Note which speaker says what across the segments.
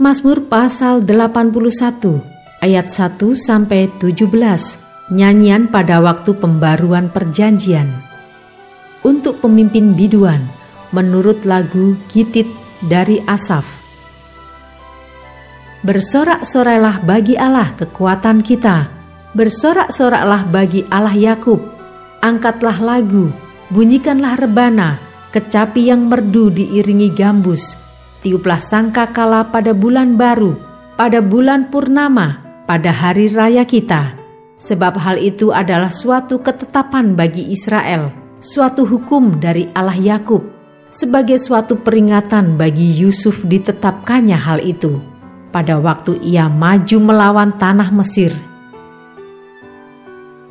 Speaker 1: Mazmur pasal 81 ayat 1 sampai 17. Nyanyian pada waktu pembaruan perjanjian. Untuk pemimpin biduan menurut lagu Gitit dari Asaf. Bersorak-sorailah bagi Allah kekuatan kita. Bersorak-soraklah bagi Allah Yakub. Angkatlah lagu, bunyikanlah rebana, kecapi yang merdu diiringi gambus tiuplah sangka kala pada bulan baru, pada bulan purnama, pada hari raya kita. Sebab hal itu adalah suatu ketetapan bagi Israel, suatu hukum dari Allah Yakub, sebagai suatu peringatan bagi Yusuf ditetapkannya hal itu. Pada waktu ia maju melawan tanah Mesir,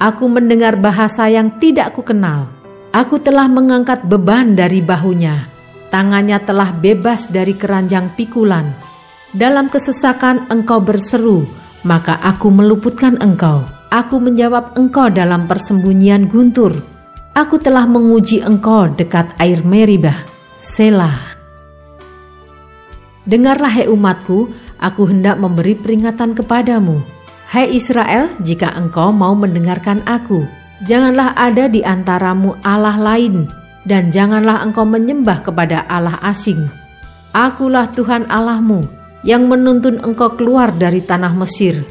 Speaker 1: aku mendengar bahasa yang tidak kukenal. Aku telah mengangkat beban dari bahunya tangannya telah bebas dari keranjang pikulan. Dalam kesesakan engkau berseru, maka aku meluputkan engkau. Aku menjawab engkau dalam persembunyian guntur. Aku telah menguji engkau dekat air Meribah. Selah. Dengarlah hai umatku, aku hendak memberi peringatan kepadamu. Hai Israel, jika engkau mau mendengarkan aku, janganlah ada di antaramu Allah lain dan janganlah engkau menyembah kepada Allah asing. Akulah Tuhan Allahmu yang menuntun engkau keluar dari tanah Mesir.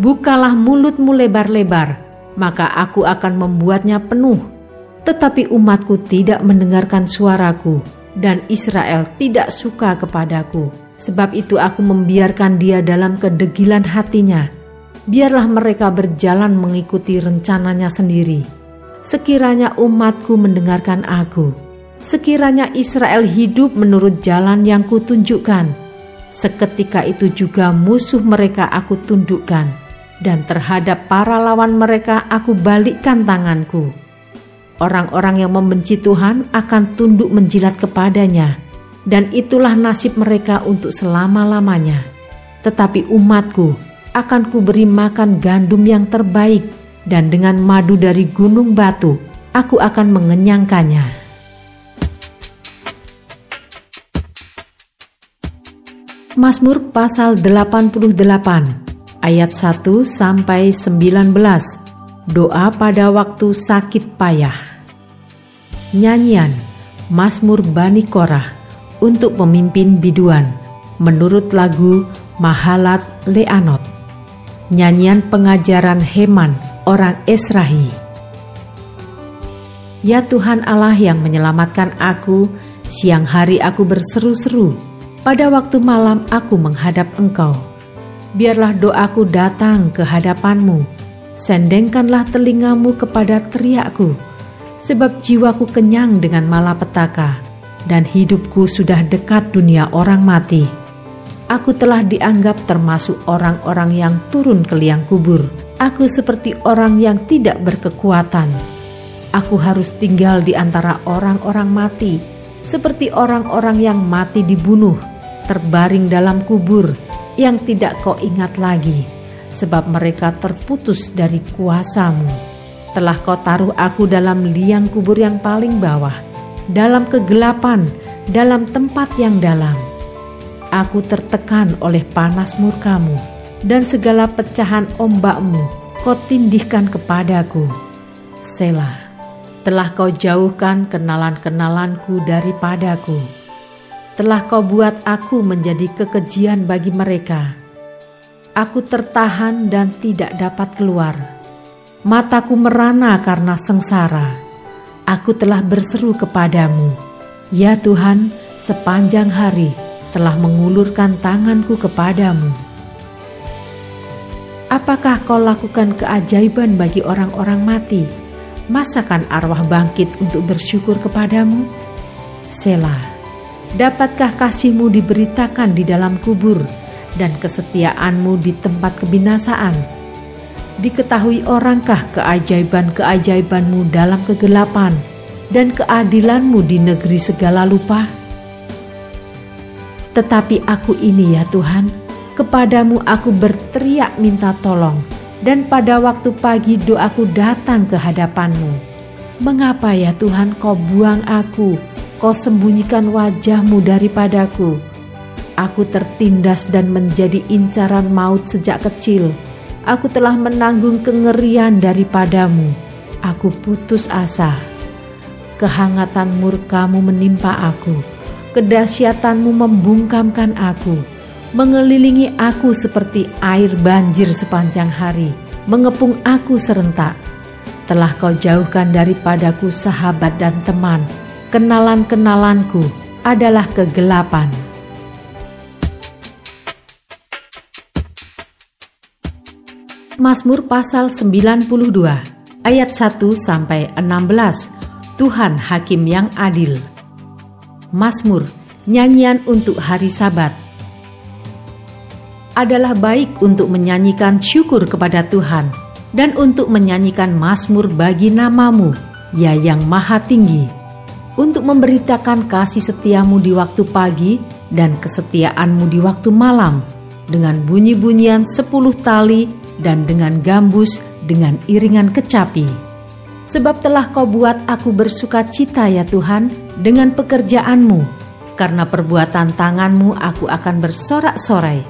Speaker 1: Bukalah mulutmu lebar-lebar, maka aku akan membuatnya penuh. Tetapi umatku tidak mendengarkan suaraku, dan Israel tidak suka kepadaku. Sebab itu aku membiarkan dia dalam kedegilan hatinya. Biarlah mereka berjalan mengikuti rencananya sendiri sekiranya umatku mendengarkan aku, sekiranya Israel hidup menurut jalan yang kutunjukkan, seketika itu juga musuh mereka aku tundukkan, dan terhadap para lawan mereka aku balikkan tanganku. Orang-orang yang membenci Tuhan akan tunduk menjilat kepadanya, dan itulah nasib mereka untuk selama-lamanya. Tetapi umatku akan kuberi makan gandum yang terbaik, dan dengan madu dari gunung batu aku akan mengenyangkannya. Mazmur pasal 88 ayat 1 sampai 19. Doa pada waktu sakit payah. Nyanyian Mazmur Bani Korah untuk pemimpin biduan menurut lagu Mahalat Leanot. Nyanyian pengajaran Heman orang Esrahi. Ya Tuhan Allah yang menyelamatkan aku, siang hari aku berseru-seru, pada waktu malam aku menghadap Engkau. Biarlah doaku datang ke hadapanmu, sendengkanlah telingamu kepada teriakku, sebab jiwaku kenyang dengan malapetaka, dan hidupku sudah dekat dunia orang mati. Aku telah dianggap termasuk orang-orang yang turun ke liang kubur Aku seperti orang yang tidak berkekuatan. Aku harus tinggal di antara orang-orang mati, seperti orang-orang yang mati dibunuh, terbaring dalam kubur yang tidak kau ingat lagi, sebab mereka terputus dari kuasamu. Telah kau taruh aku dalam liang kubur yang paling bawah, dalam kegelapan, dalam tempat yang dalam. Aku tertekan oleh panas murkamu dan segala pecahan ombakmu kau tindihkan kepadaku. Selah, telah kau jauhkan kenalan-kenalanku daripadaku. Telah kau buat aku menjadi kekejian bagi mereka. Aku tertahan dan tidak dapat keluar. Mataku merana karena sengsara. Aku telah berseru kepadamu. Ya Tuhan, sepanjang hari telah mengulurkan tanganku kepadamu Apakah kau lakukan keajaiban bagi orang-orang mati? Masakan arwah bangkit untuk bersyukur kepadamu? Selah, Dapatkah kasihmu diberitakan di dalam kubur dan kesetiaanmu di tempat kebinasaan? Diketahui orangkah keajaiban-keajaibanmu dalam kegelapan dan keadilanmu di negeri segala lupa? Tetapi aku ini ya Tuhan, kepadamu aku berteriak minta tolong, dan pada waktu pagi doaku datang ke hadapanmu. Mengapa ya Tuhan kau buang aku, kau sembunyikan wajahmu daripadaku? Aku tertindas dan menjadi incaran maut sejak kecil. Aku telah menanggung kengerian daripadamu. Aku putus asa. Kehangatan murkamu menimpa aku kedahsyatanmu membungkamkan aku, mengelilingi aku seperti air banjir sepanjang hari, mengepung aku serentak. Telah kau jauhkan daripadaku sahabat dan teman, kenalan-kenalanku adalah kegelapan. Mazmur pasal 92 ayat 1 sampai 16 Tuhan hakim yang adil Mazmur, nyanyian untuk hari Sabat. Adalah baik untuk menyanyikan syukur kepada Tuhan dan untuk menyanyikan mazmur bagi namamu, ya yang maha tinggi, untuk memberitakan kasih setiamu di waktu pagi dan kesetiaanmu di waktu malam, dengan bunyi-bunyian sepuluh tali dan dengan gambus dengan iringan kecapi sebab telah kau buat aku bersuka cita ya Tuhan dengan pekerjaanmu, karena perbuatan tanganmu aku akan bersorak-sorai.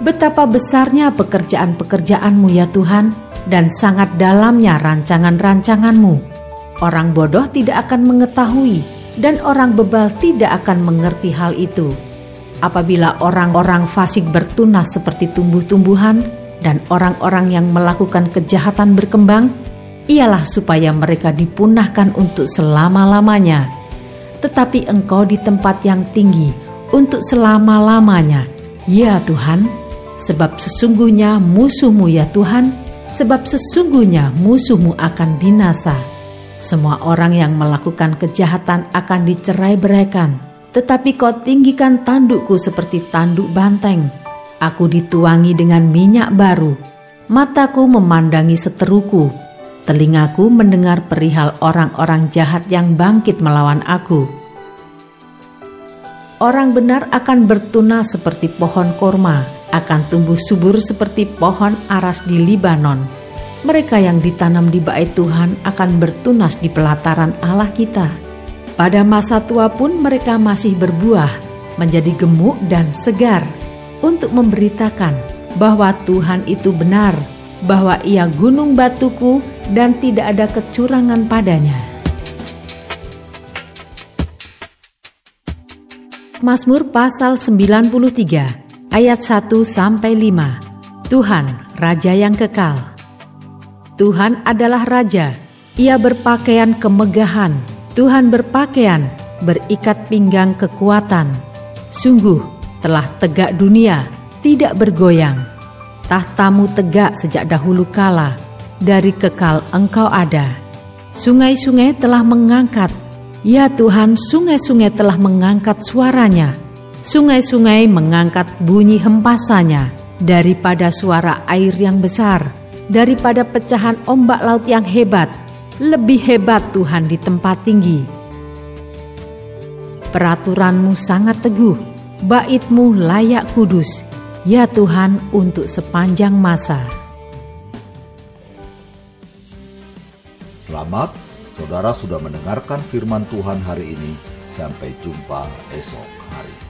Speaker 1: Betapa besarnya pekerjaan-pekerjaanmu ya Tuhan, dan sangat dalamnya rancangan-rancanganmu. Orang bodoh tidak akan mengetahui, dan orang bebal tidak akan mengerti hal itu. Apabila orang-orang fasik bertunas seperti tumbuh-tumbuhan, dan orang-orang yang melakukan kejahatan berkembang, ialah supaya mereka dipunahkan untuk selama-lamanya. Tetapi engkau di tempat yang tinggi untuk selama-lamanya, ya Tuhan, sebab sesungguhnya musuhmu ya Tuhan, sebab sesungguhnya musuhmu akan binasa. Semua orang yang melakukan kejahatan akan dicerai beraikan, tetapi kau tinggikan tandukku seperti tanduk banteng Aku dituangi dengan minyak baru, mataku memandangi seteruku, telingaku mendengar perihal orang-orang jahat yang bangkit melawan aku. Orang benar akan bertunas seperti pohon korma, akan tumbuh subur seperti pohon aras di Libanon. Mereka yang ditanam di bait Tuhan akan bertunas di pelataran Allah kita. Pada masa tua pun mereka masih berbuah, menjadi gemuk dan segar untuk memberitakan bahwa Tuhan itu benar, bahwa Ia gunung batuku dan tidak ada kecurangan padanya. Mazmur pasal 93 ayat 1 sampai 5. Tuhan, raja yang kekal. Tuhan adalah raja. Ia berpakaian kemegahan. Tuhan berpakaian berikat pinggang kekuatan. Sungguh telah tegak dunia, tidak bergoyang. Tahtamu tegak sejak dahulu kala, dari kekal engkau ada. Sungai-sungai telah mengangkat, ya Tuhan sungai-sungai telah mengangkat suaranya. Sungai-sungai mengangkat bunyi hempasannya daripada suara air yang besar, daripada pecahan ombak laut yang hebat, lebih hebat Tuhan di tempat tinggi. Peraturanmu sangat teguh, baitmu layak kudus, ya Tuhan untuk sepanjang masa.
Speaker 2: Selamat, saudara sudah mendengarkan firman Tuhan hari ini. Sampai jumpa esok hari.